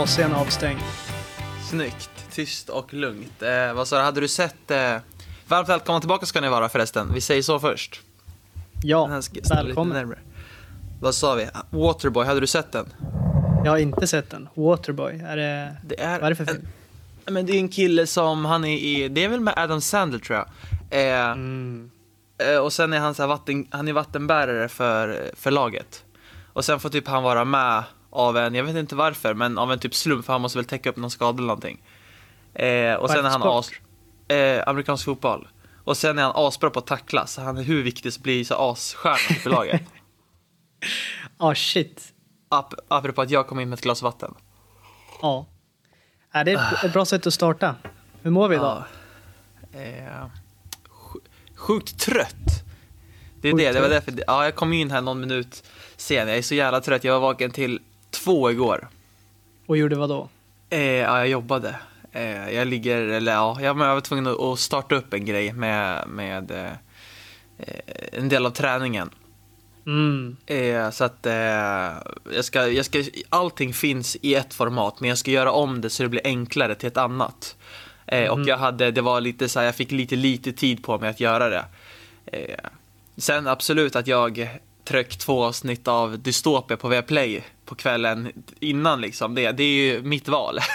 AC'n avstängd. Snyggt, tyst och lugnt. Eh, vad sa du, hade du sett... Eh... Varmt välkomna tillbaka ska ni vara förresten. Vi säger så först. Ja, välkommen. Vad sa vi? Waterboy, hade du sett den? Jag har inte sett den. Waterboy, är det... Det är, Vad är det för en, film? men det är en kille som, han är i, det är väl med Adam Sandler tror jag. Eh, Mm. eh, och sen är han så vatten, han är vattenbärare för, för laget. Och sen får typ han vara med av en, jag vet inte varför, men av en typ slump för han måste väl täcka upp någon skada eller någonting. Eh, och Vad sen är är han as, eh, amerikansk fotboll. Och sen är han asbra på att tackla, så han är hur viktig som blir så asstjärna för laget. Ah, shit. Ap, apropå att jag kom in med ett glas vatten. Ja. Är det ett, ett bra sätt att starta? Hur mår vi idag? Ja. Eh, sj- sjukt trött. Det är Sjukt det, det var därför, ja, jag kom in här någon minut sen. Jag är så jävla trött, jag var vaken till två igår. Och gjorde vad då? Eh, ja, jag jobbade. Eh, jag ligger, eller ja, jag var tvungen att- starta upp en grej med, med eh, eh, en del av träningen. Mm. Eh, så att eh, jag ska, jag ska, allting finns i ett format, men jag ska göra om det så det blir enklare till ett annat. Eh, Och jag hade, det var lite så här, jag fick lite, lite tid på mig att göra det. Eh, sen absolut att jag tryckt två avsnitt av Dystopia på Viaplay på kvällen innan liksom. Det, det är ju mitt val.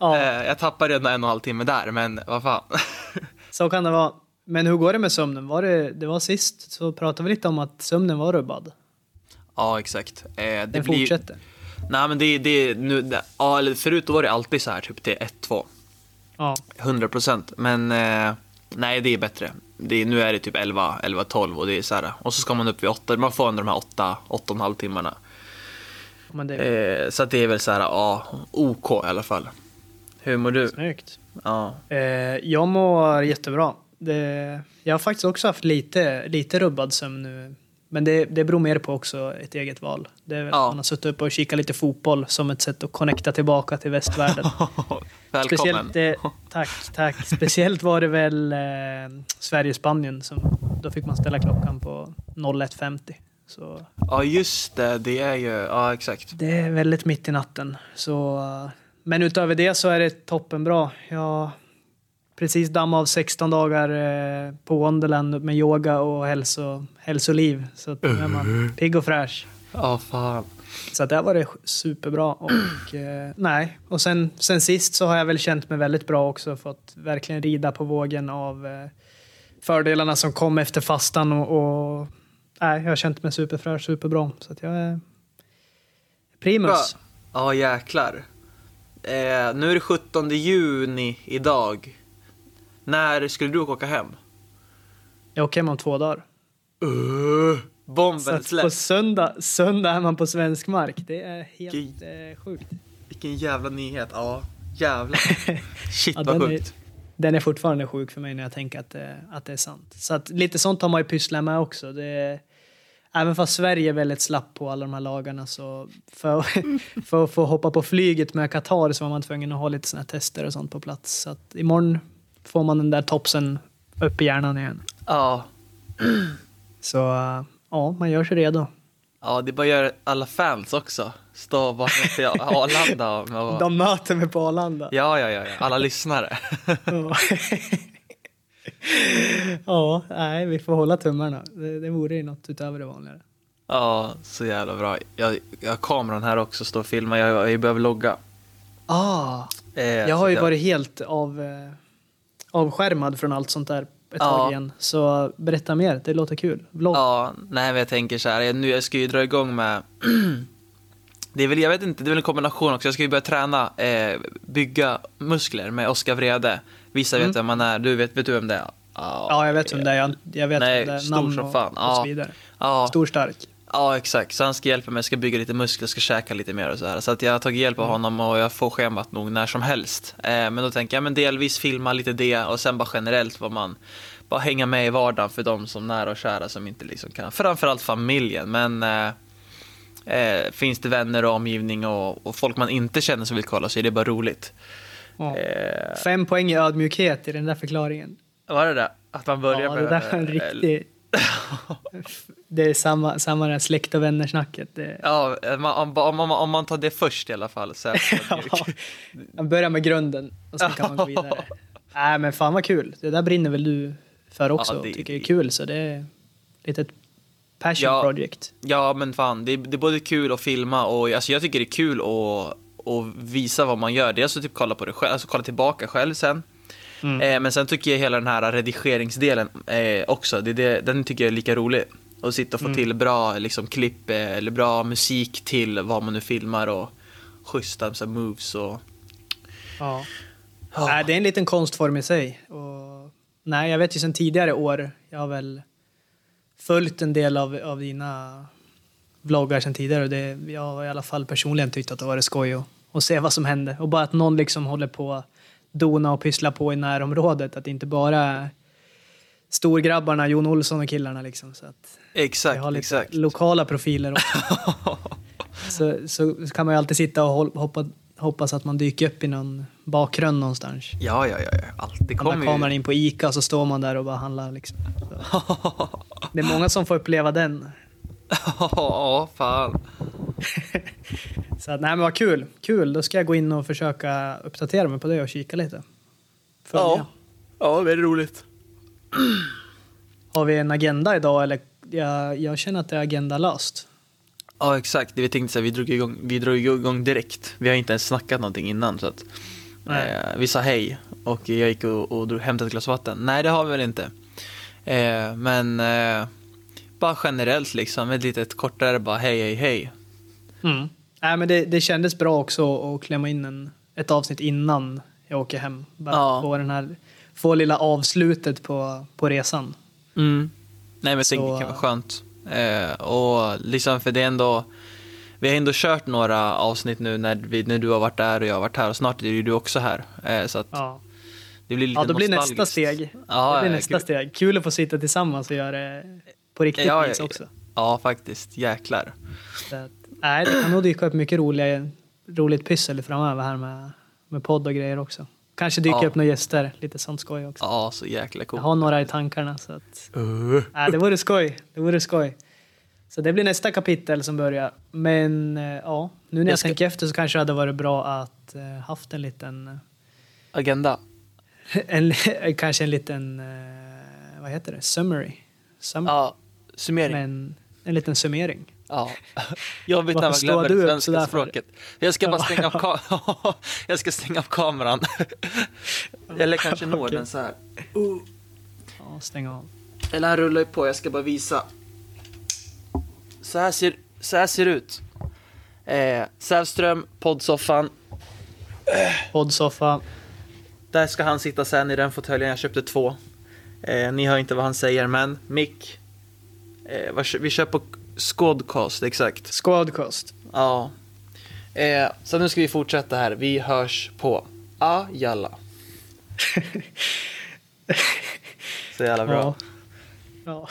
Ja, eh, jag tappade redan en och en halv timme där, men vad fan. så kan det vara. Men hur går det med sömnen? Var det, det var sist så pratade vi lite om att sömnen var rubbad. ja, exakt. Eh, det Den blir, fortsätter. Nej, men det, det, nu, det, ja, förut var det alltid så här, typ till 1-2. Ja. 100 procent. Men eh, nej, det är bättre. Det nu är det typ 11, 11, 12 och det är så här. Och så ska man upp vid 8. Man får ändå de här 8, 8 och en halv timmarna. Men det Eh, så det är väl så här, ja, OK i alla fall. Hur mår du? snyggt. Ja. Eh, jag mår jättebra. Det, jag har faktiskt också haft lite, lite rubbad sömn nu. Men det, det beror mer på också ett eget val. Det, Ja. Man har suttit upp och kikat lite fotboll som ett sätt att connecta tillbaka till västvärlden. Välkommen. Speciellt, eh, tack, tack. Speciellt var det väl eh, Sverige-Spanien. Då fick man ställa klockan på 01.50. Så Ja, just det. Det är ju, ja exakt. det är väldigt mitt i natten. Så, men utöver det så är det toppenbra. Jag har precis dammat av 16 dagar eh, på Wonderland med yoga och hälso, hälsoliv. Så att nu är man pigg och fräsch. Ja, fan. Så att det har varit superbra. Och, eh, nej. och sen, sen sist så har jag väl känt mig väldigt bra också. Fått verkligen rida på vågen av eh, fördelarna som kom efter fastan. Och, och nej, jag har känt mig superfräsch, superbra. Så att jag är primus. Ja, jäklar. Eh, nu är det 17 juni idag. När skulle du åka hem? Jag åker hem om två dagar. Uh, bomben att på släpps. söndag, söndag är man på svensk mark. Det är helt eh, sjukt. Vilken jävla nyhet. Ja, jävlar. Shit Ja, vad den, är, sjukt. Den är fortfarande sjuk för mig när jag tänker att, det- att det är sant. Så att lite sånt har man ju pysslat med också. Det, även fast Sverige är väldigt slapp på alla de här lagarna så för, för att få hoppa på flyget med Qatar så var man tvungen att ha lite såna här tester och sånt på plats. Så att imorgon får man den där topsen upp i hjärnan igen. Ja. Så eh, ja, man gör sig redo. Ja, det bara gör alla fans också. Stå bara till Arlanda och... De möter mig på Arlanda. Ja, ja, ja, ja. Alla lyssnare. Ja. nej, vi får hålla tummarna. Det, det vore ju något utöver det vanliga. Ja, så jävla bra. Jag, jag har kameran här också, står och filmar. Jag, jag behöver logga. Ah, Eh, jag har ju jag- varit helt av, eh, avskärmad från allt sånt där ett Ja. tag igen. Så berätta mer, det låter kul. Vlogg. Ja, nej men jag tänker så här, nu, jag ska ju dra igång med Det är väl, jag vet inte, det är väl en kombination också. Jag ska ju börja träna, eh, bygga muskler med Oskar Vrede. Vissa Mm. vet vem man är, du vet, vet du vem det är? Ja, jag vet vem det är. Jag, jag vet Nej, det är. stor som och, fan. och Ja. så vidare. Ja, Stor stark. Ja, exakt. Så han ska hjälpa mig, ska bygga lite muskler, ska käka lite mer och så här. Så att jag har tagit hjälp av honom och jag får schemat nog när som helst. Eh, men då tänker jag, men delvis filma lite det och sen bara generellt vad man bara hänga med i vardagen för de som nära och kära som inte liksom kan. Framförallt familjen, men eh, eh, finns det vänner och omgivning och, och folk man inte känner som vill kolla så är det bara roligt. Ja. Eh, Fem poäng i ödmjukhet i den där förklaringen. var det det? Att man börjar Ja, det med... där var en riktig... det är samma, samma där släkt och vänner-snacket. Det, Ja, om, om, om, om man tar det först i alla fall. Så Ja, man börjar med grunden och sen kan man gå vidare. Nej men fan vad kul. Det där brinner väl du för också Ja, och det- tycker det är kul så det är lite ett passion Ja. project. Ja, men fan, det det är både kul att filma och alltså, jag tycker det är kul att, att visa vad man gör. Dels att typ kolla på det själv, alltså kolla tillbaka själv sen. Mm. Eh, men sen tycker jag hela den här redigeringsdelen eh, också, det, det, den tycker jag är lika rolig. Att sitta och få Mm. till bra liksom, klipp eh, eller bra musik till vad man nu filmar och schyssta så moves och... Ja. Ja. Nej, det är en liten konstform i sig. Och, nej, jag vet ju sedan tidigare år, jag har väl följt en del av, av dina vloggar sedan tidigare och det, jag har i alla fall personligen tyckt att det varit skoj att, att se vad som händer. Och bara att någon liksom håller på dona och pyssla på i närområdet. Att det inte bara är storgrabbarna, Jon Olsson och killarna liksom. Så att vi Exakt, har lite exakt. lokala profiler också. så, så kan man ju alltid sitta och hoppa, hoppas att man dyker upp i någon bakgrund någonstans. Ja, ja, ja, alltid Kommer kommer kameran ju. in på Ica så står man där och bara handlar. Liksom. Det är många som får uppleva den. Ja, fan. Så att, nej men vad kul. Kul, då ska jag gå in och försöka uppdatera mig på det och kika lite. Följa. Ja. ja, det är roligt. Har vi en agenda idag eller? Jag, jag känner att det är agendalöst. Ja, exakt. Det vi tänkte så här, vi drog igång, vi drog igång direkt. Vi har inte ens snackat någonting innan så att Nej. eh, vi sa hej och jag gick och, och drog, hämtade ett glas vatten. Nej, det har vi väl inte. Eh, men eh, bara generellt liksom, ett litet kortare bara hej, hej, hej. Mm. Nej, men det, det kändes bra också att klämma in en, ett avsnitt innan jag åker hem. Bara Ja. få, den här, få lilla avslutet på, på resan. Mm. Nej, men Så- det kan vara skönt. Eh, och liksom för det är ändå, vi har ändå kört några avsnitt nu när, vi, när du har varit där och jag har varit här och snart är ju du också här. Eh, så att Ja, det blir lite ja då blir nästa steg. Ja, det blir nästa kul. steg. Kul att få sitta tillsammans och göra det på riktigt Ja, vis också. Ja, faktiskt. Jäklar. Så att, nej, det kan nog dyka upp mycket roliga, roligt pyssel framöver här med, med podd och grejer också. Kanske dyka Ja. upp några gäster, lite sånt skoj också. Ja, så jäkla Jag coolt. har några i tankarna så att Uh. nej, det vore skoj. Det vore skoj. Så det blir nästa kapitel som börjar. Men eh, ja, nu när jag, Jag ska- tänker efter så kanske det hade varit bra att eh, haft en liten, Agenda. en, kanske en liten, eh, vad heter det, summary. Sum- Ja, summering. Men en liten summering. Ja. Jobbigt när man glömmer det svenska för? språket. Jag ska bara stänga av, jag ska stänga av kameran. Eller kanske nå den så här. Ja, stäng av. Eller han rullar ju på, jag ska bara visa. Så här ser, så här ser det ut. Eh, Sävström, poddsoffan. Poddsoffa. Där ska han sitta sen i den fåtöljen, jag köpte två. Eh, ni hör inte vad han säger, men mick. Eh, vi kör på Squadcast, exakt. Squadcast. Ja. Eh, så nu ska vi fortsätta här. Vi hörs på Ajalla. Så jävla bra. Ja.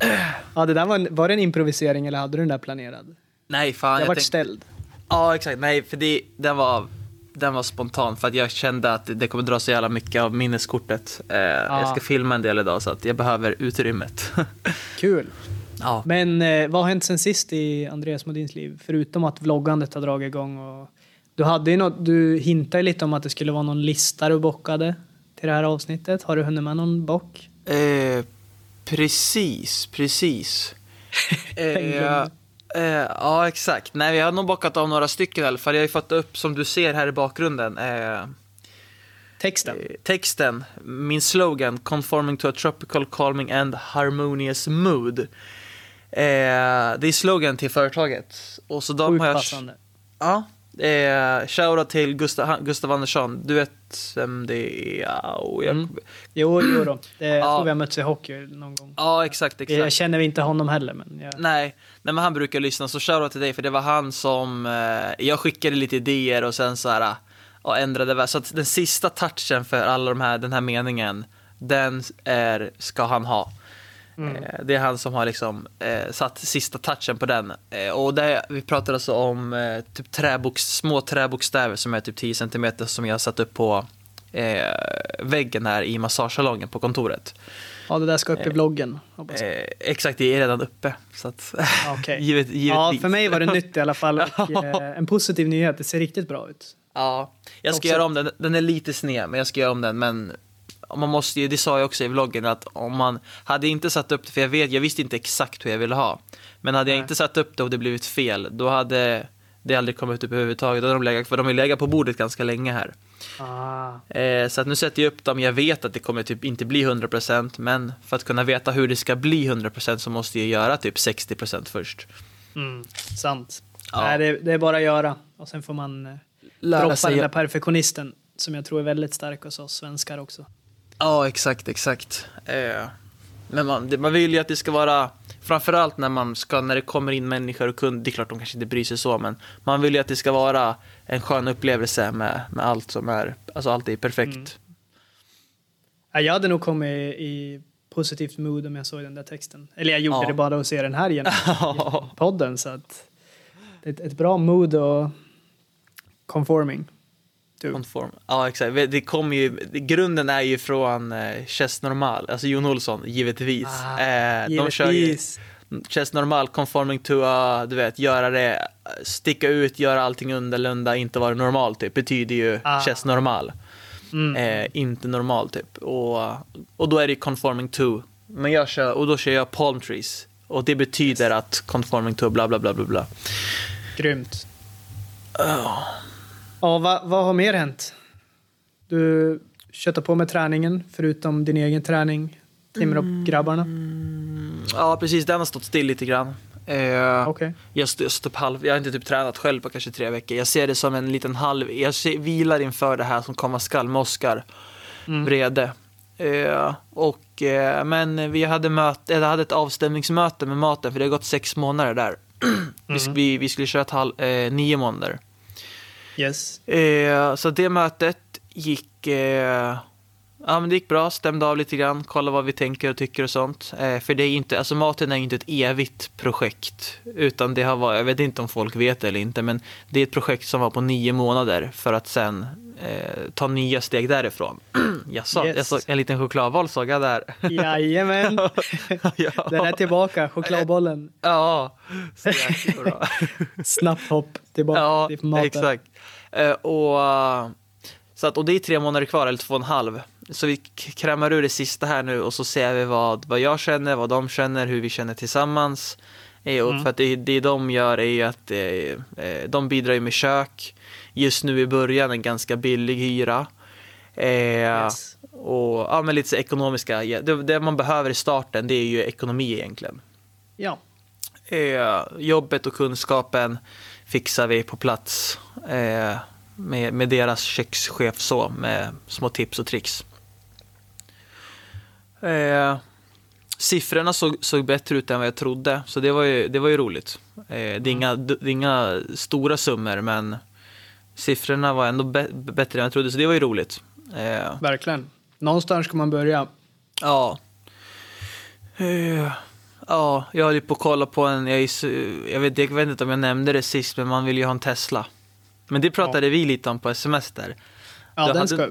Ja. ja, det där var, en, var det en improvisering eller hade du den där planerad? Nej, fan. Jag Jag vart tänkte, ställd. ja, exakt. Nej, för det, den, var, den var spontan. För att jag kände att det kommer dra så jävla mycket av minneskortet. Eh, Jag ska filma en del idag så att jag behöver utrymmet. Kul. Ja. Men eh, vad har hänt sen sist i Andreas Modins liv? Förutom att vloggandet har dragit igång och du hade ju något, du hintade lite om att det skulle vara någon lista du bockade till det här avsnittet. Har du hunnit med någon bock? Eh, precis, precis. eh, eh, ja, exakt. Nej, jag har nog bockat av några stycken i alla fall. Jag har ju fått upp, som du ser här i bakgrunden, eh, Texten? eh, texten. Min slogan, conforming to a tropical, calming and harmonious mood. Eh, det är slogan till företaget. Och så de Sjukt har jag... passande. Ja. Eh, shoutout till Gustav, Gustav Andersson. Du vet vem det är? Och jag, Mm. Jo, jo då. Det, jag Ja. tror vi har mötts i hockey någon gång. ja exakt, exakt. Jag känner inte honom heller, men jag... Nej, nej men han brukar lyssna, så shoutout till dig för det var han som, eh, jag skickade lite idéer och sen så här, och ändrade, så att den sista touchen för alla de här, den här meningen, den är, ska han ha. Mm. Eh, det är han som har liksom eh, satt sista touchen på den. Eh, och det, vi pratar alltså om eh, typ träboks, små träbokstäver som är typ 10 cm som jag har satt upp på eh, väggen här i massagesalongen på kontoret. Ja, det där ska upp i vloggen. hoppas jag. Exakt, det är redan uppe. Så att, Okej. givet, Ja, givetvis. för mig var det nytt i alla fall. Och, en positiv nyhet, det ser riktigt bra ut. Ja, jag ska Också- göra om den. Den är lite sned, men jag ska göra om den. Men man måste ju, det sa jag också i vloggen, att om man hade inte satt upp det, för jag vet, jag visste inte exakt hur jag ville ha. Men hade jag Nej. inte satt upp det och det blivit fel, då hade det aldrig kommit upp överhuvudtaget. Då hade de legat, för de har legat på bordet ganska länge här. Ah. Eh, så att nu sätter jag upp dem, jag vet att det kommer typ inte bli 100% men för att kunna veta hur det ska bli 100% så måste jag göra typ 60% först. Mm, sant. Ja. Nej, det, det är bara att göra. Och sen får man eh, Lära droppa sig- den där perfektionisten som jag tror är väldigt stark hos oss svenskar också. Ja, exakt, exakt. Eh, men man, det, man vill ju att det ska vara, framförallt när man ska, när det kommer in människor och kunder, det är klart de kanske inte bryr sig så, men man vill ju att det ska vara en skön upplevelse med, med allt som är, alltså allt är perfekt. Mm. Ja, jag hade nog kommit i positivt mood om jag såg den där texten. Eller jag gjorde Ja. det bara att se den här genom, podden. Så att det är ett, ett bra mood och conforming. Conform. Ja, exakt. Det kommer ju, grunden är ju från eh, Chess Normal, alltså Jon Olsson, givetvis. Ah, eh, de kör ju Givetvis. Chess Normal, conforming to, uh, du vet, göra det, sticka ut, göra allting underlunda, inte vara normal typ, betyder ju Ah. Chess Normal. Mm. Eh, inte normal typ. Och, och då är det conforming to. Men jag kör, och då kör jag palm trees. Och det betyder att conforming to bla bla bla bla bla. Grymt. Ja, vad, vad har mer hänt? Du köttar på med träningen, förutom din egen träning. Trimmer Mm. upp grabbarna. Ja, precis. Den har stått still lite grann. Eh, Okej. jag, jag, halv, jag har inte typ tränat själv på kanske tre veckor. Jag ser det som en liten halv... Jag ser, vilar inför det här som komma skall med Oscar Mm. Vrede. Eh, och, eh, men vi hade, möte, jag hade ett avstämningsmöte med maten för det har gått sex månader där. vi, sk- vi, vi skulle köra ett halv, eh, nio månader. Yes. Eh, så det mötet gick, eh, ja, men det gick bra, stämde av lite grann, kolla vad vi tänker och tycker och sånt. Eh, för det är inte, alltså maten är ju inte ett evigt projekt, utan det har varit, jag vet inte om folk vet det eller inte, men det är ett projekt som var på nio månader för att sen eh, ta nya steg därifrån. jag, sa, Yes. jag såg en liten chokladboll såg jag där. Jajamän. ja. Den är tillbaka, chokladbollen. ja, så jäkla bra. Snabbt hopp tillbaka Ja, till maten. exakt. Eh, och, så att, och det är tre månader kvar, eller två och en halv. Så vi krämar ur det sista här nu och så ser vi vad, vad jag känner, vad de känner, hur vi känner tillsammans. Eh, och Mm. För att det, det de gör är ju att eh, eh, de bidrar ju med kök. Just nu i början en ganska billig hyra. Eh, Yes. Och ja, men lite så ekonomiska, det, det man behöver i starten det är ju ekonomi egentligen. Ja. Eh, jobbet och kunskapen fixar vi på plats eh, med, med deras kökschef så, med små tips och tricks. Eh, siffrorna såg, såg bättre ut än vad jag trodde, så det var ju, det var ju roligt. Eh, det, är inga, det är inga stora summor, men siffrorna var ändå bä- bättre än jag trodde, så det var ju roligt. Eh, Verkligen. Någonstans ska man börja. Ja. Eh, Ja, jag höll ju på att kolla på en, jag, jag, vet, jag vet inte om jag nämnde det sist, men man vill ju ha en Tesla. Men det pratade vi lite om på sms där. Ja, Du den hade- ska... Ja,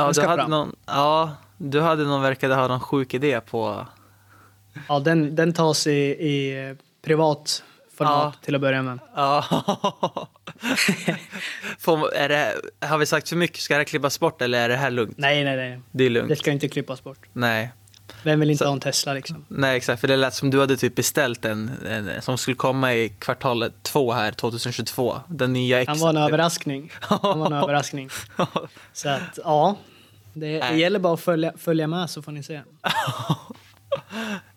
Den du ska hade fram. någon, ja, du hade någon, verkade ha någon sjuk idé på... Ja, den, den tas i, i privat format Ja. till att börja med. Ja. Får, är det, har vi sagt för mycket? Ska det här klippas bort eller är det här lugnt? Nej, nej, nej. Det är Det lugnt. ska inte klippas bort. Nej. Vem vill inte Så- ha en Tesla liksom? Nej, exakt. För det lät som du hade typ beställt en, en som skulle komma i kvartalet två här, 2022. Den nya. Han var en överraskning. Han var en överraskning. Så att, ja. Det, det gäller bara att följa, följa med så får ni se.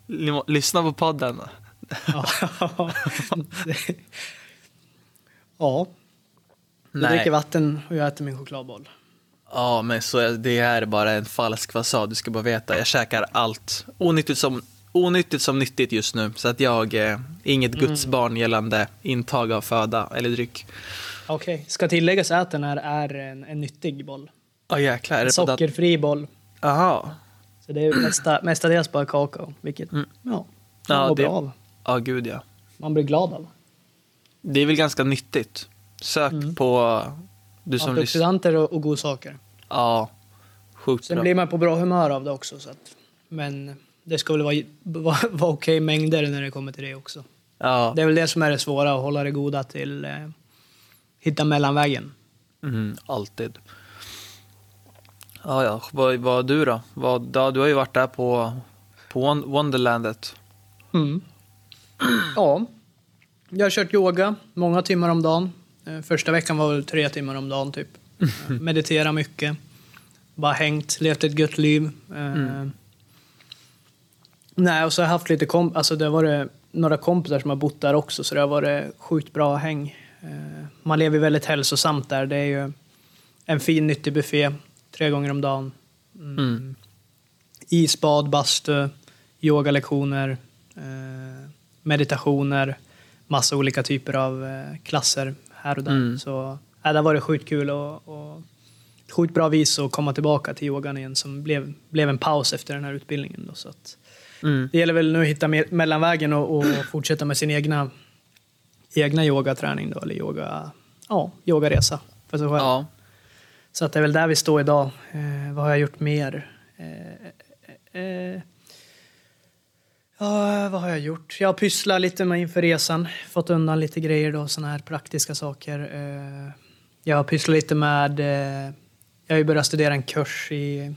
Lyssna på podden. Ja. Ja. Du Nej. dricker vatten och jag äter min chokladboll. Ja, men så det är bara en falsk fasad. Du ska bara veta. Jag käkar allt. Onyttigt som, onyttigt som nyttigt just nu. Så att jag är inget Mm. Guds barn gällande intag av föda eller dryck. Okej, ska tilläggas att den här är en, en nyttig boll. Ja, jäklar. Är En sockerfri boll. Jaha. Så det är mesta, mestadels bara kakao, vilket Mm. ja, man Ja, mår det- bra av. Ja, gud ja. Man blir glad av. Det är väl ganska nyttigt. Sök Mm. på... Du som. Antioxidanter och, och godsaker. Ja. Sjukt Sen bra. blir man på bra humör av det också. Så att, men det ska väl vara, vara, vara okej mängder när det kommer till det också. Ja. Det är väl det som är det svåra, att hålla det goda till eh, hitta mellanvägen. Mm, alltid. Ja, ja. Vad, vad du då? Vad, du har ju varit där på, på Won- Wonderlandet. Mm. Ja, jag har kört yoga många timmar om dagen. Eh, Första veckan var väl tre timmar om dagen typ. Meditera mycket. Bara hängt, levt ett gött liv. Eh, Nej, och så har jag haft lite komp alltså det har varit några kompisar som har bott där också så det har varit sjukt bra häng. Eh, Man lever väldigt hälsosamt där. Det är ju en fin nyttig buffé tre gånger om dagen. Mm. Isbad, bastu, yogalektioner, meditationer, massa olika typer av eh, klasser här och där. Mm. Så äh, det har varit sjukt kul och, och sjukt bra vis att komma tillbaka till yogan igen som blev, blev en paus efter den här utbildningen. Då, så att, Mm. det gäller väl nu att hitta me- mellanvägen och, och fortsätta med sin egna, egna yogaträning då, eller yoga, ja, yogaresa för sig själv. Ja. Så att det är väl där vi står idag. Eh, vad har jag gjort mer? Eh, eh, ja, vad har jag gjort? Jag har pysslat lite med inför resan. Fått undan lite grejer då, såna här praktiska saker. Eh, jag har pysslat lite med... Eh, jag har ju börjat studera en kurs i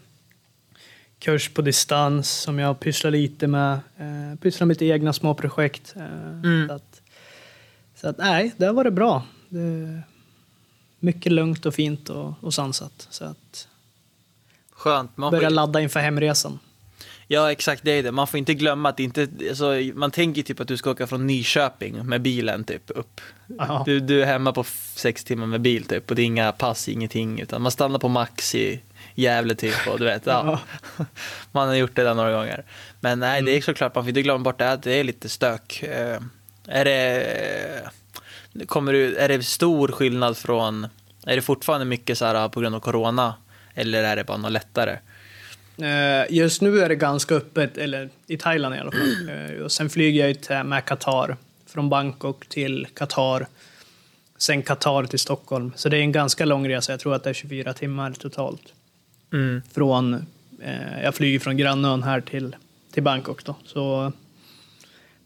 kurs på distans som jag pysslar lite med. Eh, pysslar med lite egna små projekt. Mm. så att, så att, nej, det har varit bra. Det, mycket lugnt och fint och, och sansat. Så att Skönt. Man börja ladda inför hemresan. Ja, exakt. Det är det. Man får inte glömma att det inte... Alltså, man tänker typ att du ska åka från Nyköping med bilen typ upp. Du, du är hemma på sex timmar med bil typ och det är inga pass, ingenting. Utan man stannar på Max i Gävle typ och du vet. Ja. Man har gjort det där några gånger. Men nej, det är såklart, man får inte glömma bort det. att Det är lite stök. Eh, Är det... Kommer du, är det stor skillnad från... Är det fortfarande mycket så här på grund av corona? Eller är det bara något lättare? Eh, Just nu är det ganska öppet, eller i Thailand i alla fall. Eh, Och sen flyger jag till- med Qatar. Från Bangkok till Qatar. Sen Qatar till Stockholm. Så det är en ganska lång resa. Jag tror att det är 24 timmar totalt. Mm. Från, eh, jag flyger från grannön här till, till Bangkok. Då. Så,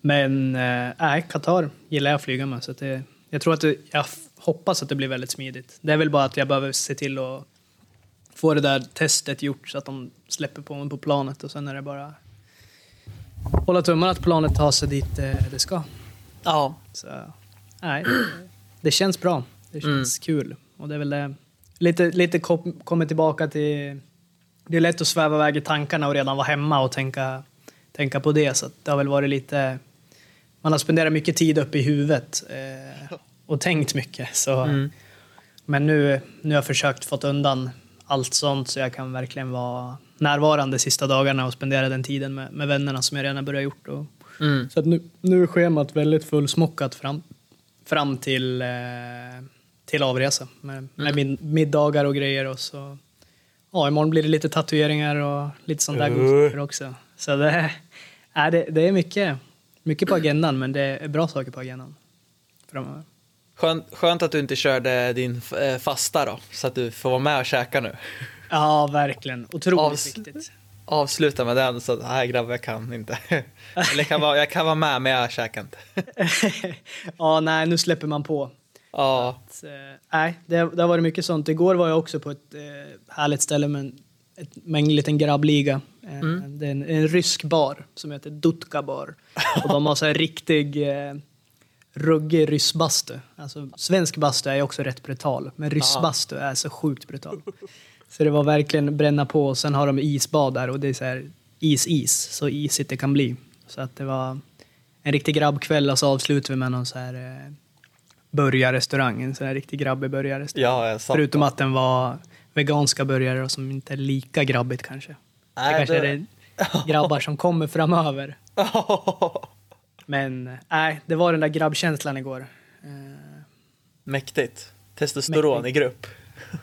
men eh, Qatar gillar jag att flyga med. Så det, jag tror att det, jag hoppas att det blir väldigt smidigt. Det är väl bara att jag behöver se till att få det där testet gjort så att de släpper på mig på planet och sen är det bara hålla tummarna att planet tar sig dit eh, det ska. Ja. Så, nej, det känns bra. Det känns kul. Och det är väl det. Lite, lite kom, kommer tillbaka till... Det är lätt att sväva iväg i tankarna och redan vara hemma och tänka, tänka på det. Så det har väl varit lite... Man har spenderat mycket tid uppe i huvudet eh, och tänkt mycket. Så, Mm. Men nu, nu har jag försökt fått undan allt sånt så jag kan verkligen vara närvarande sista dagarna och spendera den tiden med, med vännerna som jag redan börjat gjort. Och, Mm. så nu, nu är schemat väldigt fullsmockat fram, fram till, eh, till avresa med, med min, middagar och grejer. Och så, ja, imorgon blir det lite tatueringar och lite sånt där godsaker också. Så det, är det, det är mycket, mycket på agendan, men det är bra saker på agendan framöver. Skönt, skönt att du inte körde din eh, fasta då, så att du får vara med och käka nu. Ja, verkligen. Otroligt Avs- viktigt. Avsluta med den, så att nej grabbar jag kan inte. Eller jag kan vara, jag kan vara med, men jag käkar inte. ja, nej, nu släpper man på. Ja, Så, eh, nej, det, det har varit mycket sånt. Igår var jag också på ett eh, härligt ställe med en, ett, med en liten grabbliga. Eh, Det är en, en rysk bar som heter Dutka bar. Och de har så här riktig ruggig ryssbastu. Alltså, svensk bastu är också rätt brutal, men ryssbastu är så sjukt brutal. Så det var verkligen bränna på och sen har de isbad där och det är så här is-is, så isigt det kan bli. Så att det var en riktig grabbkväll och så avslutade vi med någon så här eh, burgarrestaurang, en sån här riktig grabbig burgarrestaurang. ja Förutom att den var veganska burgare som inte är lika grabbigt kanske. Nej, det kanske det- är det grabbar som kommer framöver. Men nej, det var den där grabbkänslan igår. Eh, Mäktigt. Testosteron Mäktigt. i grupp.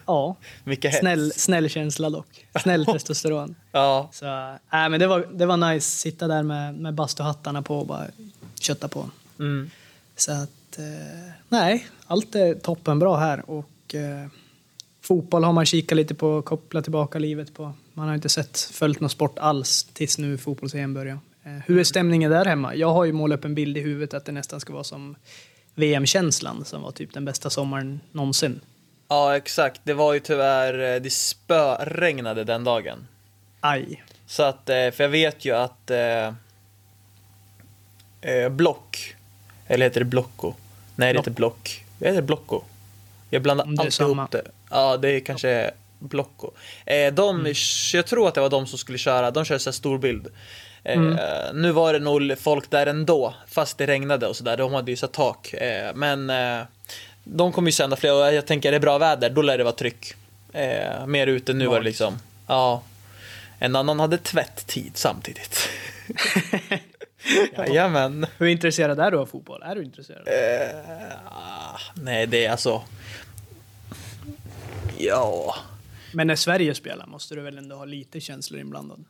ja, Mycket hets. snäll, snäll känsla dock. Snäll testosteron. Ja, Så nej, men det var, det var nice. Sitta där med, med bastuhattarna på och bara kötta på. mm. Så att, eh, nej, allt är toppenbra här och eh, fotboll har man kikat lite på, kopplat tillbaka livet på. Man har inte sett, följt någon sport alls tills nu fotbolls-EM börjar. Eh, hur är stämningen där hemma? Jag har ju målat upp en bild i huvudet att det nästan ska vara som VM-känslan som var typ den bästa sommaren någonsin. Ja, exakt. Det var ju tyvärr, eh, det spöregnade den dagen. Aj. Så att, eh, för jag vet ju att eh, Block, eller heter det Blocko? Nej, det heter Block. Det heter Blocko. Jag blandar alltid samma. ihop det. Ja, det är kanske Blocko. Eh, de, Mm. Jag tror att det var de som skulle köra, de körde så här storbild. Eh, Mm. Nu var det nog folk där ändå, fast det regnade och sådär. De hade ju här tak. Eh, men eh, de kommer ju sända fler och jag tänker är det bra väder, då lär det vara tryck. Mer ute nu var det liksom. Ja. En annan hade tvätttid samtidigt. Jajamän. Hur intresserad är du av fotboll? Är du intresserad? Nej, det är alltså... Ja... Men när Sverige spelar måste du väl ändå ha lite känslor inblandad?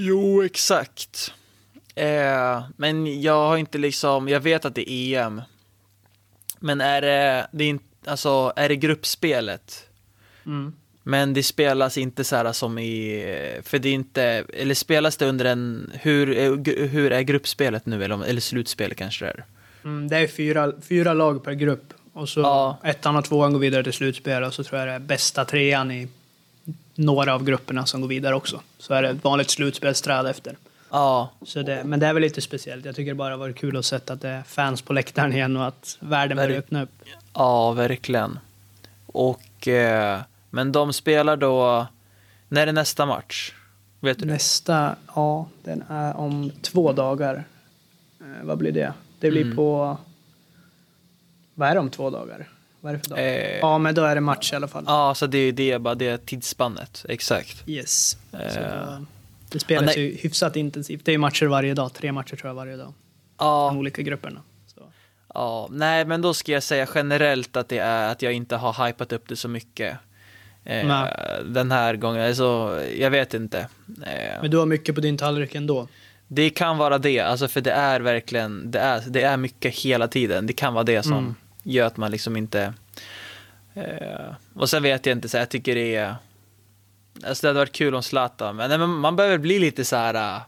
Jo, exakt. Eh, men jag har inte liksom... Jag vet att det är EM. Men är det... det är, inte, alltså, är det gruppspelet? Mm. Men det spelas inte så här som i, för det är inte, eller spelas det under en, hur, är- hur är gruppspelet nu eller, eller slutspelet kanske det är? Mm, det är fyra, fyra lag per grupp. Och så Ja. ettan och tvåan går vidare till slutspel och så tror jag det är bästa trean i några av grupperna som går vidare också. Så är det ett vanligt slutspelsträd efter. Ja, Så det, men det är väl lite speciellt. Jag tycker det bara varit kul att se att det är fans på läktaren igen och att världen börjar öppna upp. ja verkligen. Och, eh, men de spelar då, när är nästa match? Vet du? Nästa, ja, den är om två dagar. Eh, vad blir det? Det blir Mm. på... Vad är det om två dagar? Vad är det för dag? Eh, Ja, men då är det match i alla fall. Ja, så det är det, bara det tidsspannet, exakt. Yes. Så, Eh, det spelas ja, ju hyfsat intensivt. Det är matcher varje dag. Tre matcher tror jag varje dag. Ja, De olika grupperna. Så. Ja, nej men då ska jag säga generellt att det är att jag inte har hypat upp det så mycket. Eh, den här gången, alltså jag vet inte. Eh, Men du har mycket på din tallrik ändå. det kan vara det, alltså för det är verkligen, det är, det är mycket hela tiden. Det kan vara det som Mm. Gör att man liksom inte... Eh, och sen vet jag inte, så jag tycker det är... Alltså det hade varit kul om Zlatan, men, nej, men man behöver bli lite så här... eh,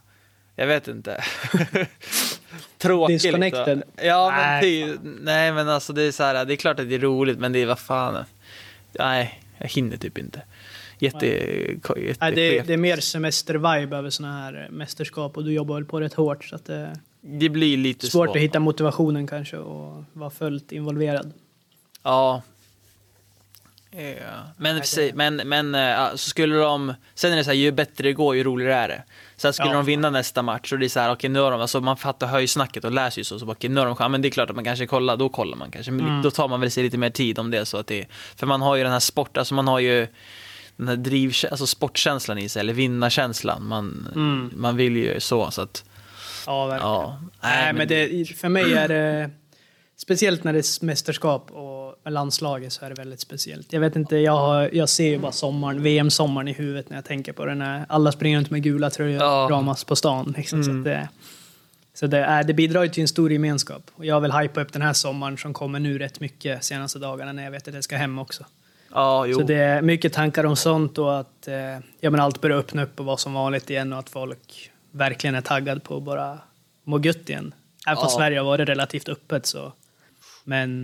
Jag vet inte. Tråkig Disconnected? liksom. Ja, men Nej, ty, nej men alltså det är så här, det är klart att det är roligt, men det är vad fan. Nej, jag hinner typ inte. Jätte, jätte det, är- det är mer semester-vibe över såna här mästerskap och du jobbar väl på rätt hårt så att det det blir lite svårt så. att hitta motivationen kanske och vara fullt involverad. Ja. Ja. Men, Nej, men, men eh, ja, så skulle de, sen är det så här, ju bättre det går ju roligare är det. Sen skulle Ja. de vinna nästa match och det är så här, okej nu har de, alltså man fattar höjsnacket och läser ju så, så okej nu har de chans, men det är klart att man kanske kollar, då kollar man kanske, men Mm. då tar man väl sig lite mer tid om det så att det för man har ju den här sport, alltså man har ju den här driv, alltså sportkänslan i sig, eller vinnarkänslan, man, Mm. man vill ju så, så att, Ja, verkligen. ja. Nej, men det, för mig är det... Speciellt när det är mästerskap och med landslaget så är det väldigt speciellt. Jag vet inte, jag, har, jag ser ju bara sommaren, VM-sommaren i huvudet när jag tänker på det. När alla springer runt med gula tröjor Ja. och kramas på stan. Liksom, så Mm. att det, så det, är, det bidrar ju till en stor gemenskap. Och jag vill hypa upp den här sommaren som kommer nu rätt mycket senaste dagarna när jag vet att jag ska hem också. ja, jo. Så det är mycket tankar om sånt och att eh, ja, men allt börjar öppna upp och vara som vanligt igen och att folk verkligen är taggade på att bara må gött igen. Även fast Ja. Sverige har varit relativt öppet så. Men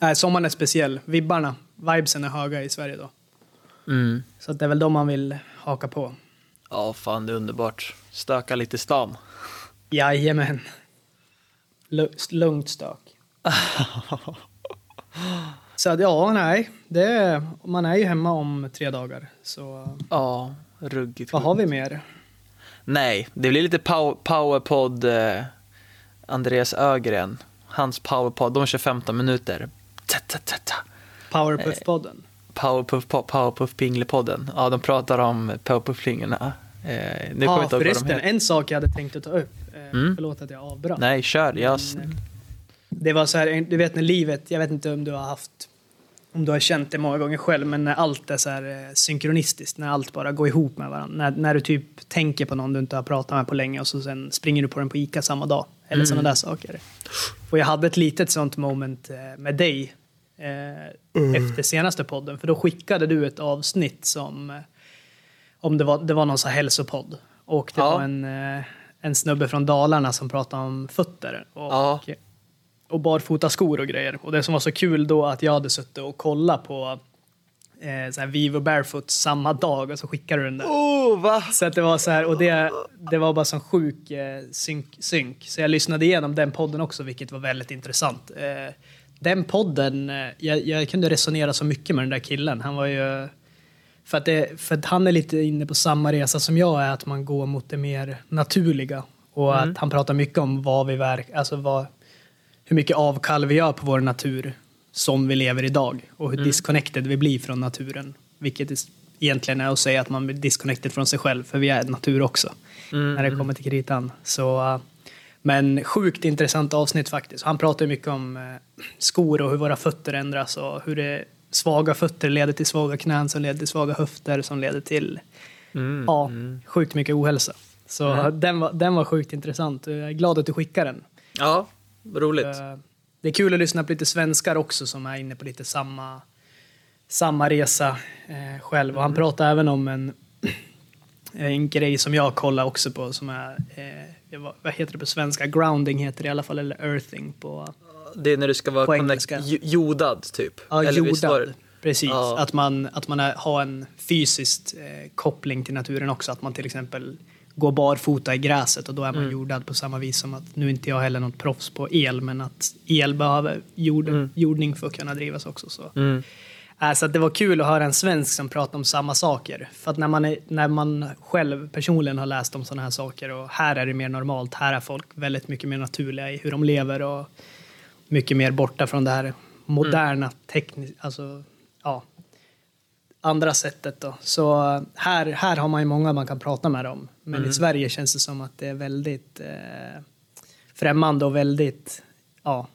nej, sommaren är speciell. Vibbarna, vibesen är höga i Sverige då. Mm. Så det är väl de man vill haka på. Ja, fan det är underbart. Stöka lite stan. Jajamän. Lu- Lugnt stök. Så att, ja, nej. Det man är ju hemma om tre dagar. Så Ja, ruggigt. vad har vi mer? Nej, det blir lite pow powerpod eh, Andreas Ögren. Hans powerpod, de kör 15 minuter. Ta, ta, ta, ta. Powerpuff-podden. Powerpuff, po- powerpuff Pinglepodden. Ja, de pratar om powerpuff-flingorna. Eh, nu förresten, en sak jag hade tänkt att ta upp. Eh, Mm. Förlåt att jag avbröt. Nej, kör. Jag... Men, eh, Det var så här, du vet när livet, jag vet inte om du har haft, om du har känt det många gånger själv, men när allt är så här eh, synkronistiskt, när allt bara går ihop med varandra. När, när du typ tänker på någon du inte har pratat med på länge och så sen springer du på den på Ica samma dag. Eller Mm. sådana där saker. Och jag hade ett litet sånt moment eh, med dig. eh, efter senaste podden. För då skickade du ett avsnitt som, eh, om det var, det var någon så här hälsopodd. Och det Ja. var en, en snubbe från Dalarna som pratade om fötter. Och, Ja. Och barfota skor och grejer. Och det som var så kul då att jag hade suttit och kollat på eh, så här Vivo Barefoot samma dag och så skickade du den där. Oh, va? Så att det var så här, och det, det var bara sån sjuk eh, synk, synk. Så jag lyssnade igenom den podden också, vilket var väldigt intressant. Eh, den podden, eh, jag, jag kunde resonera så mycket med den där killen. Han var ju... För att, det, för att han är lite inne på samma resa som jag är, att man går mot det mer naturliga. Och att han pratar mycket om vad vi verk, alltså vad, hur mycket avkall vi gör på vår natur som vi lever idag och hur disconnected vi blir från naturen. Vilket egentligen är att säga att man blir disconnected från sig själv, för vi är natur också när det kommer till kritan. Så, uh, men sjukt intressant avsnitt faktiskt. Han pratar mycket om eh, skor och hur våra fötter ändras och hur det svaga fötter leder till svaga knän som leder till svaga höfter som leder till Mm. ja, sjukt mycket ohälsa. Så den, var, den var sjukt intressant. Jag är glad att du skickade den. Ja, roligt. Eh, Det är kul att lyssna på lite svenskar också som är inne på lite samma, samma resa eh, själv. Och han pratar även om en, en grej som jag kollar också på som är, eh, vad- heter det på svenska? Grounding heter det i alla fall, eller earthing på Det är när du ska vara connect- jordad, typ. ja, Eller jordad. Precis, Ja. att man, att man är, har en fysisk eh, koppling till naturen också. Att man till exempel går barfota i gräset och då är man Mm. jordad på samma vis som att, nu är inte jag heller något proffs på el, men att el behöver jord, jordning för att kunna drivas också. Så. Mm. Äh, så att det var kul att höra en svensk som pratar om samma saker. För att när man, är, när man själv personligen har läst om sådana här saker och här är det mer normalt, här är folk väldigt mycket mer naturliga i hur de lever och mycket mer borta från det här moderna tekniska, alltså ja, andra sättet då. Så här, här har man ju många man kan prata med om. Men i Sverige känns det som att det är väldigt eh, främmande och väldigt, ja,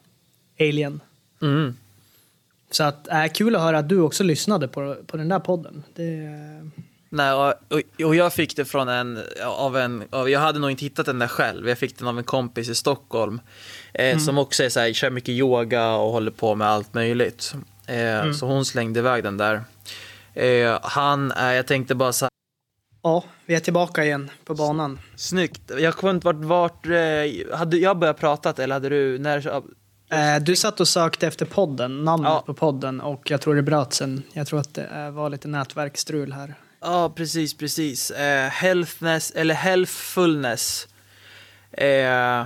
alien. Mm. Så att, äh, kul att höra att du också lyssnade på, på den där podden. Det, Nej, och, och, jag fick det från en, av en, av, jag hade nog inte hittat den där själv, jag fick den av en kompis i Stockholm. Eh, Som också är så här, kör mycket yoga och håller på med allt möjligt. Eh, Så hon slängde iväg den där. Eh, han är, jag tänkte bara så här, ja, vi är tillbaka igen på banan. snyggt. Jag kommer inte vart, vart eh, hade jag börjat prata eller hade du, när, Eh, du satt och sökte efter podden, namnet Ja. på podden och jag tror det bröt sen. Jag tror att det eh, var lite nätverksstrul här. Ja, precis, precis. Eh, healthness, eller healthfulness. Eh,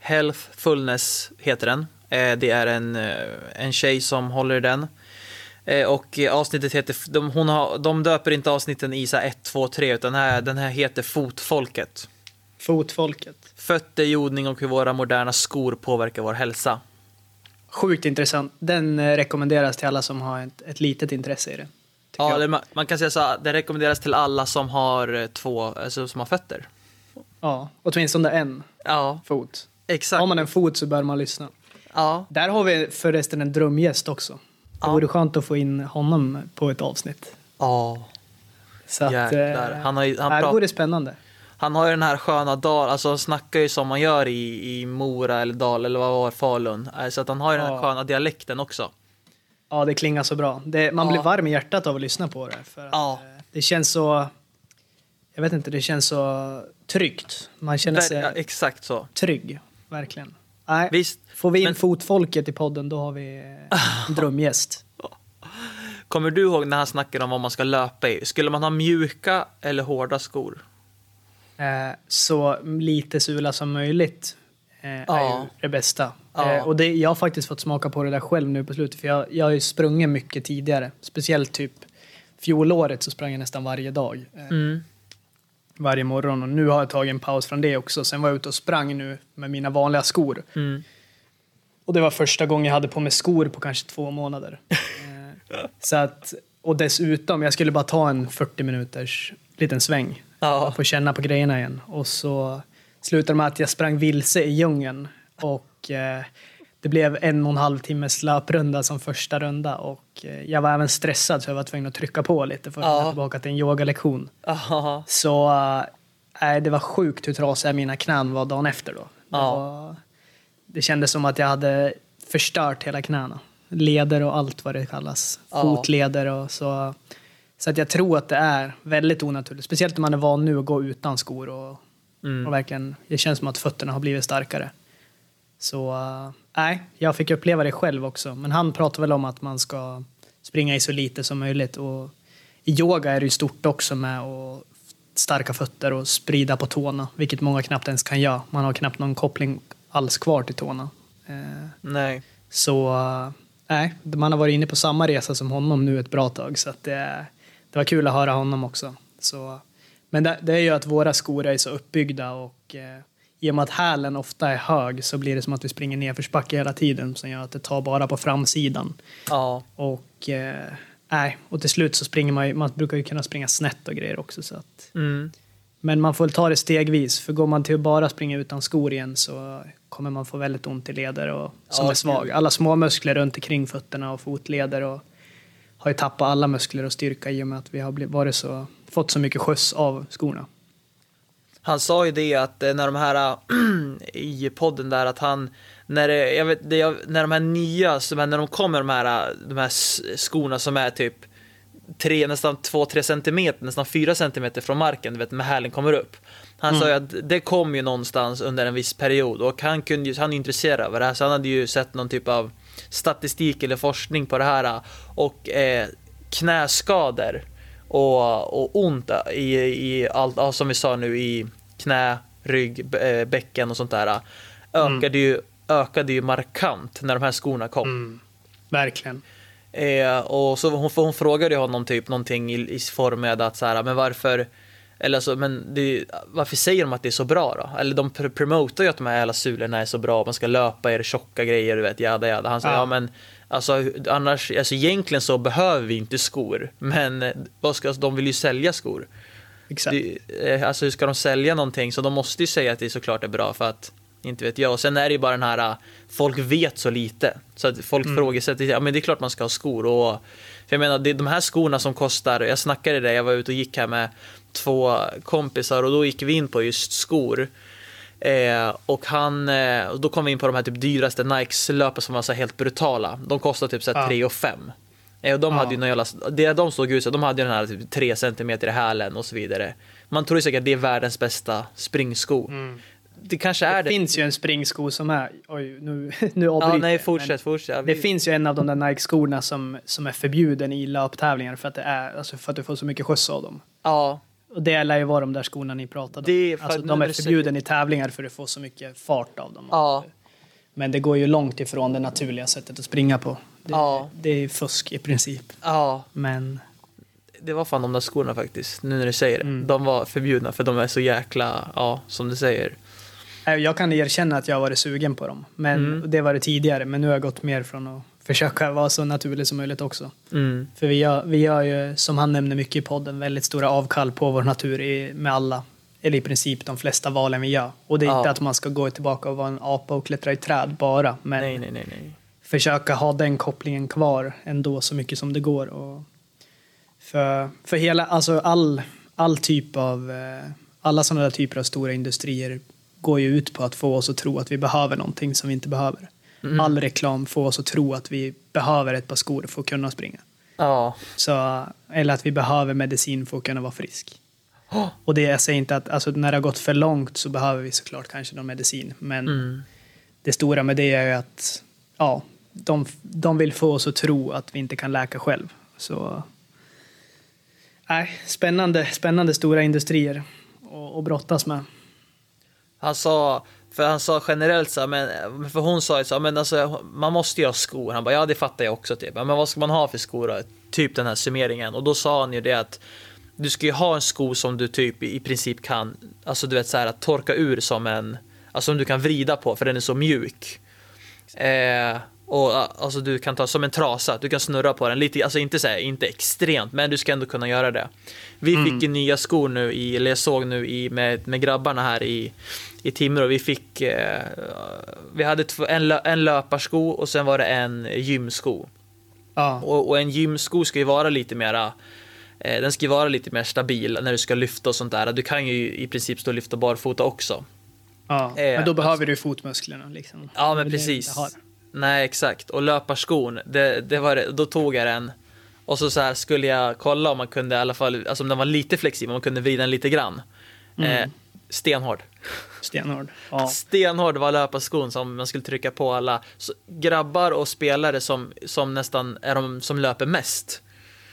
healthfulness heter den. Eh, det är en, eh, en tjej som håller i den. Eh, och avsnittet heter, de, hon har, de döper inte avsnitten i så här 1, 2, 3, utan den här, den här heter Fotfolket. Fotfolket. Fötter, jordning och hur våra moderna skor påverkar vår hälsa. Sjukt intressant. Den eh, rekommenderas till alla som har ett, ett litet intresse i det. Ja, det, man- man kan säga så det rekommenderas till alla som har eh, två, alltså som har fötter. ja, åtminstone en Ja, fot. exakt. Har man en fot så bör man lyssna. Ja, Där har vi förresten en drömgäst också. Det Ja. vore skönt att få in honom på ett avsnitt. ja. Så att, Jäklar. eh, Han har ju- han det här vore spännande. Han har ju den här sköna dal, alltså han snackar ju som man gör i, i Mora eller Dal eller vad var Falun. Eh, Så att han har ju den här Ja. sköna dialekten också. Ja, det klingar så bra. Det, man Ja. blir varm i hjärtat av att lyssna på det. För att, Ja. eh, Det känns så... Jag vet inte, det känns så tryggt. Man känner sig ja, exakt så. trygg, verkligen. Nej, Visst, får vi in men- fotfolket i podden, då har vi eh, en drömgäst. kommer du ihåg när han snackade om vad man ska löpa i? Skulle man ha mjuka eller hårda skor? Eh, så lite sula som möjligt eh, är Ja. ju det bästa. Ja. Eh, och det, jag har faktiskt fått smaka på det där själv nu på slutet, för jag, jag har ju sprungit mycket tidigare. Speciellt typ fjolåret så sprang jag nästan varje dag. Mm. Varje morgon och nu har jag tagit en paus från det också. Sen var jag ute och sprang nu med mina vanliga skor. Mm. Och det var första gången jag hade på mig skor på kanske två månader. Så att, och dessutom, jag skulle bara ta en 40 minuters liten sväng. Ja. Få känna på grejerna igen. Och så slutade det med att jag sprang vilse i djungeln. Och eh, det blev en och en halv timmes löprunda som första runda. Och eh, jag var även stressad så jag var tvungen att trycka på lite för att komma tillbaka till en yogalektion. Aha. Så äh, det var sjukt hur trasiga mina knän var dagen efter då. Det, var, det kändes som att jag hade förstört hela knäna. leder och allt vad det kallas. Fotleder och så. Så att jag tror att det är väldigt onaturligt. Speciellt om man är van nu att gå utan skor och, Mm. och verkligen, det känns som att fötterna har blivit starkare. Så äh, nej, jag fick uppleva det själv också. Men han pratar väl om att man ska springa i så lite som möjligt. Och I yoga är det ju stort också med att starka fötter och sprida på tårna, vilket många knappt ens kan göra. Man har knappt någon koppling alls kvar till tårna. Eh, Nej. så äh, nej, man har varit inne på samma resa som honom nu ett bra tag. Så det, det var kul att höra honom också. Så, men det, det är ju att våra skor är så uppbyggda och eh, i och med att hälen ofta är hög så blir det som att vi springer nedförsbacke hela tiden som gör att det tar bara på framsidan. Ja. Och, eh, nej, och till slut så springer man ju, man brukar ju kunna springa snett och grejer också. Så att, Mm. men man får ta det stegvis, för går man till att bara springa utan skor igen så kommer man få väldigt ont i leder och, som Ja, är svag. Alla små muskler runt omkring fötterna och fotleder och har ju tappat alla muskler och styrka i och med att vi har blivit, varit så, fått så mycket skjuts av skorna. Han sa ju det att eh, när de här i podden där att han när det, jag vet, det, när de här nya, så när de kommer de här, de här skorna som är typ tre, nästan 2-3 centimeter, nästan 4 centimeter från marken, du vet när hälen kommer upp. Han sa ju att det kom ju någonstans under en viss period och han kunde ju, han är intresserad av det här så han hade ju sett någon typ av statistik eller forskning på det här och eh, knäskador och, och ont i, i allt, ja, som vi sa nu i knä, rygg, eh, bäcken och sånt där ökade, ju, ökade ju markant när de här skorna kom. Verkligen. Eh, och så hon, hon frågade honom typ någonting i, i form med att så här, men varför eller så, men det, varför säger de att det är så bra då? Eller de pr- promotar ju att de här jävla sulorna är så bra, man ska löpa er tjocka grejer, du vet, jada jada. Han säger, Ja. ja. men alltså annars, alltså egentligen så behöver vi inte skor, men eh, vad ska, alltså, de vill ju sälja skor. Exakt. Det, eh, alltså hur ska de sälja någonting? Så de måste ju säga att det såklart är bra för att inte vet jag. Och sen är det ju bara den här, äh, folk vet så lite. Så att folk Mm. frågesätter, ja men det är klart man ska ha skor. Och, för jag menar, det är de här skorna som kostar, jag snackade det, jag var ute och gick här med två kompisar och då gick vi in på just skor. Eh, och han, eh, då kom vi in på de här typ dyraste Nikes löpare som var så helt brutala. De kostar typ så här Ja. 3 och 5. Eh, och de Ja. hade ju jävla, det de såg ut så, de hade ju den här typ 3 cm i hälen och så vidare. Man tror ju säkert att det är världens bästa springsko. Det kanske är Mm. Det det. finns ju en springsko som är, oj nu, nu ja, avbryter nej, jag, fortsätt, fortsätt. Det finns ju en av de där Nike-skorna som, som är förbjuden i löptävlingar för att, det är, alltså för att du får så mycket skjuts av dem. Ja, Och det lär ju vara de där skorna ni pratade Det är om. för- Alltså, de är förbjuden i tävlingar för att får så mycket fart av dem. ja, Men det går ju långt ifrån det naturliga sättet att springa på. Det, Ja. det är fusk i princip. ja. Men Det var fan de där skorna faktiskt, nu när du säger det. Mm. De var förbjudna för de är så jäkla, ja, som du säger. äh, jag kan erkänna att jag har varit sugen på dem. Men Mm. det var det tidigare. Men nu har jag gått mer från att försöka vara så naturlig som möjligt också. Mm. För vi gör, vi gör ju, som han nämner mycket i podden, väldigt stora avkall på vår natur i, med alla, eller i princip de flesta valen vi gör. Och det är Ja. inte att man ska gå tillbaka och vara en apa och klättra i träd bara, men Nej, nej, nej, försöka ha den kopplingen kvar ändå så mycket som det går. Och för, för hela, alltså all, all typ av, eh, alla sådana där typer av stora industrier går ju ut på att få oss att tro att vi behöver någonting som vi inte behöver. Mm. All reklam får oss att tro att vi behöver ett par skor för att kunna springa. Ja. Så, eller att vi behöver medicin för att kunna vara frisk. Och det jag säger inte att alltså, när det har gått för långt så behöver vi såklart kanske någon medicin. Men Mm. det stora med det är ju att ja, de, de vill få oss att tro att vi inte kan läka själv. Så nej, spännande, spännande stora industrier att brottas med. Sa, för han sa generellt så här, men, för hon sa ju så här, men alltså man måste ju ha skor. Han bara, ja det fattar jag också typ. Men vad ska man ha för skor då? Typ den här summeringen. Och då sa han ju det att du ska ju ha en sko som du typ i princip kan, alltså du vet så här att torka ur som en, alltså som du kan vrida på för den är så mjuk. Eh, och alltså du kan ta som en trasa, du kan snurra på den lite, alltså inte så här, inte extremt, men du ska ändå kunna göra det. Vi fick ju nya skor nu i, eller jag såg nu i, med, med grabbarna här i, i Timrå, vi fick, eh, vi hade två, en, en löparsko och sen var det en gymsko. Ja, Och, och en gymsko ska ju vara lite mera eh, den ska ju vara lite mer stabil när du ska lyfta och sånt där. Du kan ju i princip stå och lyfta barfota också. ja. eh, men då behöver du fotmusklerna. Liksom. Ja, men precis. Nej, exakt. Och löparskon, det, det var, det- då tog jag den. Och så, så skulle jag kolla om man kunde i alla fall, alltså om den var lite flexibel, om man kunde vrida den lite grann. Eh, stenhård. Stenhård. Ja. Stenhård var löparskon som man skulle trycka på alla så, grabbar och spelare som, som nästan är de som löper mest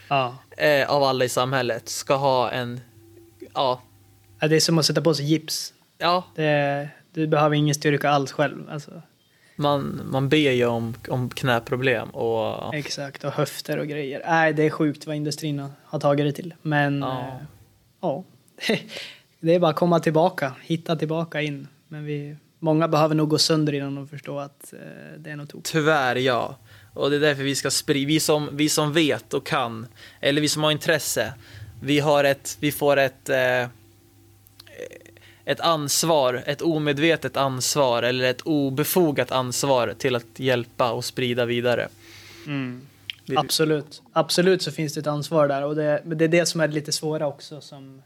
Ja. eh, av alla i samhället ska ha en, ja, Ja, Det är som att sätta på sig gips. ja, Det, du behöver ingen styrka alls själv. Alltså, man, man ber ju om, om knäproblem och exakt, och höfter och grejer. Nej, det är sjukt vad industrin har- tagit det till. Men Ja. ja. det är bara att komma tillbaka, hitta tillbaka in. Men vi, många behöver nog gå sönder innan de förstår att eh, det är något tokigt. Tyvärr, ja. Och det är därför vi ska sprida, vi som, vi som vet och kan, eller vi som har intresse, vi har ett, vi får ett, eh, ett ansvar, ett omedvetet ansvar eller ett obefogat ansvar till att hjälpa och sprida vidare. Vi- Absolut. Absolut så finns det ett ansvar där. Och det, men det är det som är lite svåra också. Som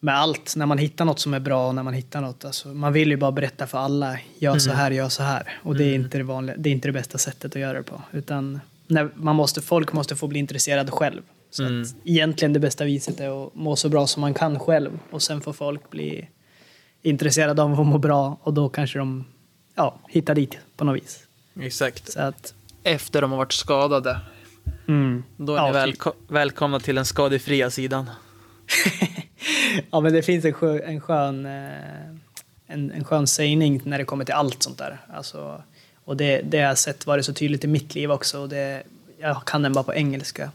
med allt, när man hittar något som är bra och när man hittar något. Alltså, man vill ju bara berätta för alla, gör så här, gör så här. Och det är, inte det, vanliga, det är inte det bästa sättet att göra det på. Utan när man måste, folk måste få bli intresserade själv. Så Mm. att egentligen det bästa viset är att må så bra som man kan själv. Och sen får folk bli intresserade av att må bra. Och då kanske de ja, hittar dit på något vis. Exakt. Så att, Efter de har varit skadade. mm. Då är Ja, ni typ. välko- välkomna till den skadefria sidan. Ja, men det finns en, skö, en, skön, eh, en, en skön sägning när det kommer till allt sånt där. Alltså, och det, det har jag sett varit så tydligt i mitt liv också. Och det, jag kan den bara på engelska.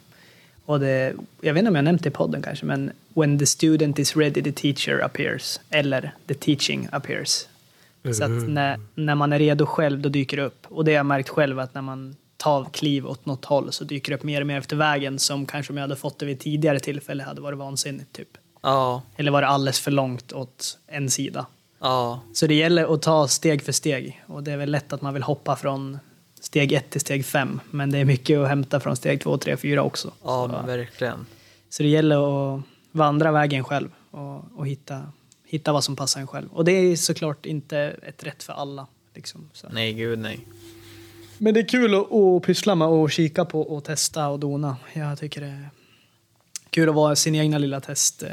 Och det, jag vet inte om jag nämnt det i podden kanske, men when the student is ready the teacher appears. Eller the teaching appears. Så att när, när man är redo själv, då dyker det upp. Och det har jag märkt själv att när man tar kliv åt något håll så dyker det upp mer och mer efter vägen som kanske om jag hade fått det vid tidigare tillfälle hade varit vansinnigt. Typ. Ja, Eller var det alldeles för långt åt en sida? ja, Så det gäller att ta steg för steg. Och det är väl lätt att man vill hoppa från steg ett till steg fem. Men det är mycket att hämta från steg två, tre, fyra också. ja, så, verkligen. så det gäller att vandra vägen själv och, och hitta, hitta vad som passar en själv. Och det är såklart inte ett rätt för alla. Liksom. Så. Nej, gud nej. Men det är kul att, att pyssla med och kika på och testa och dona. Jag tycker det är kul att vara sin egna lilla test. Eh,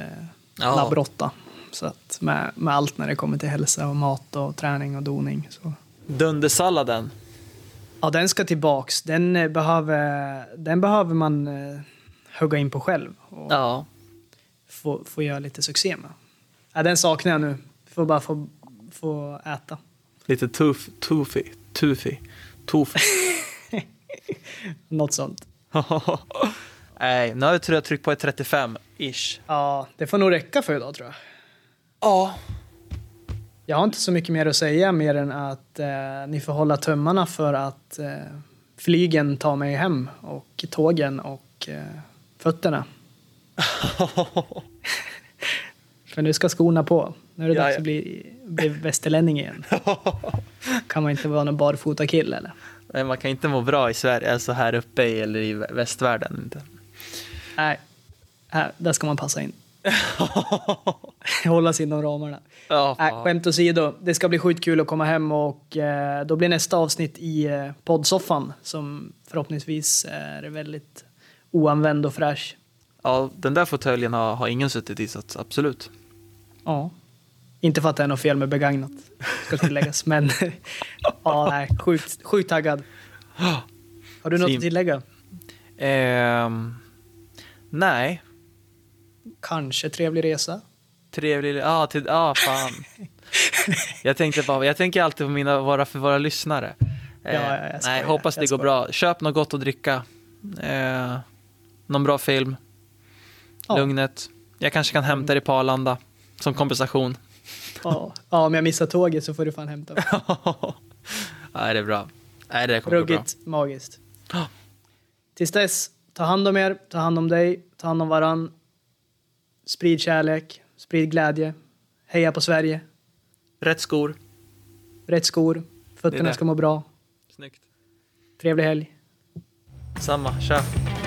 Ja. labbrotta. Så att med, med allt när det kommer till hälsa och mat och träning och doning. Så. Dundersalladen. Ja, den ska tillbaks. Den, eh, behöver, den behöver man eh, hugga in på själv och Ja, få, få göra lite succé med. Ja, den saknar jag nu. Får bara få, få äta. lite tuff, tuffy, tuffy, tuff. Något sånt. Nej, nu har tror jag tryckt på ett 35-ish. Ja, det får nog räcka för idag tror jag. Ja. Jag har inte så mycket mer att säga mer än att eh, ni får hålla tummarna för att eh, flygen tar mig hem och tågen och eh, fötterna. för nu ska skorna på. Nu är det Ja, dags att bli, bli västerlänning igen. kan man inte vara någon barfota kille eller? Nej, man kan inte må bra i Sverige, alltså här uppe i, eller i vä- västvärlden. Inte. Nej, här, där ska man passa in. Hålla sig inom ramarna. Ja, fan. skämt åsido, det ska bli skitkul att komma hem och eh, då blir nästa avsnitt i eh, poddsoffan som förhoppningsvis är väldigt oanvänd och fräsch. ja, den där fåtöljen har, har ingen suttit i, så att absolut. Ja. Inte för att det är något fel med begagnat, ska tilläggas, men ja, nej, sjukt, sjukt taggad. Har du något Sim. att tillägga? Ehm, nej, Kanske trevlig resa? Trevlig... Ja, ah, till... ah, fan. jag tänkte bara, jag tänker alltid på mina, våra, för våra lyssnare. Eh, Ja, ja, jag nej, skojar, hoppas det går bra. Köp något gott att dricka. Eh, någon bra film. Ja. Lugnet. Jag kanske kan hämta dig på Arlanda som kompensation. Ja. ja, om jag missar tåget så får du fan hämta mig. Nej, det är bra. Nej, det kommer gå bra. Ruggigt magiskt. Ja. Tills dess, ta hand om er, ta hand om dig, ta hand om varann. Sprid kärlek, sprid glädje. Heja på Sverige. Rätt skor. Rätt skor. Fötterna ska må bra. Snyggt. Trevlig helg. Samma, tja. Ja.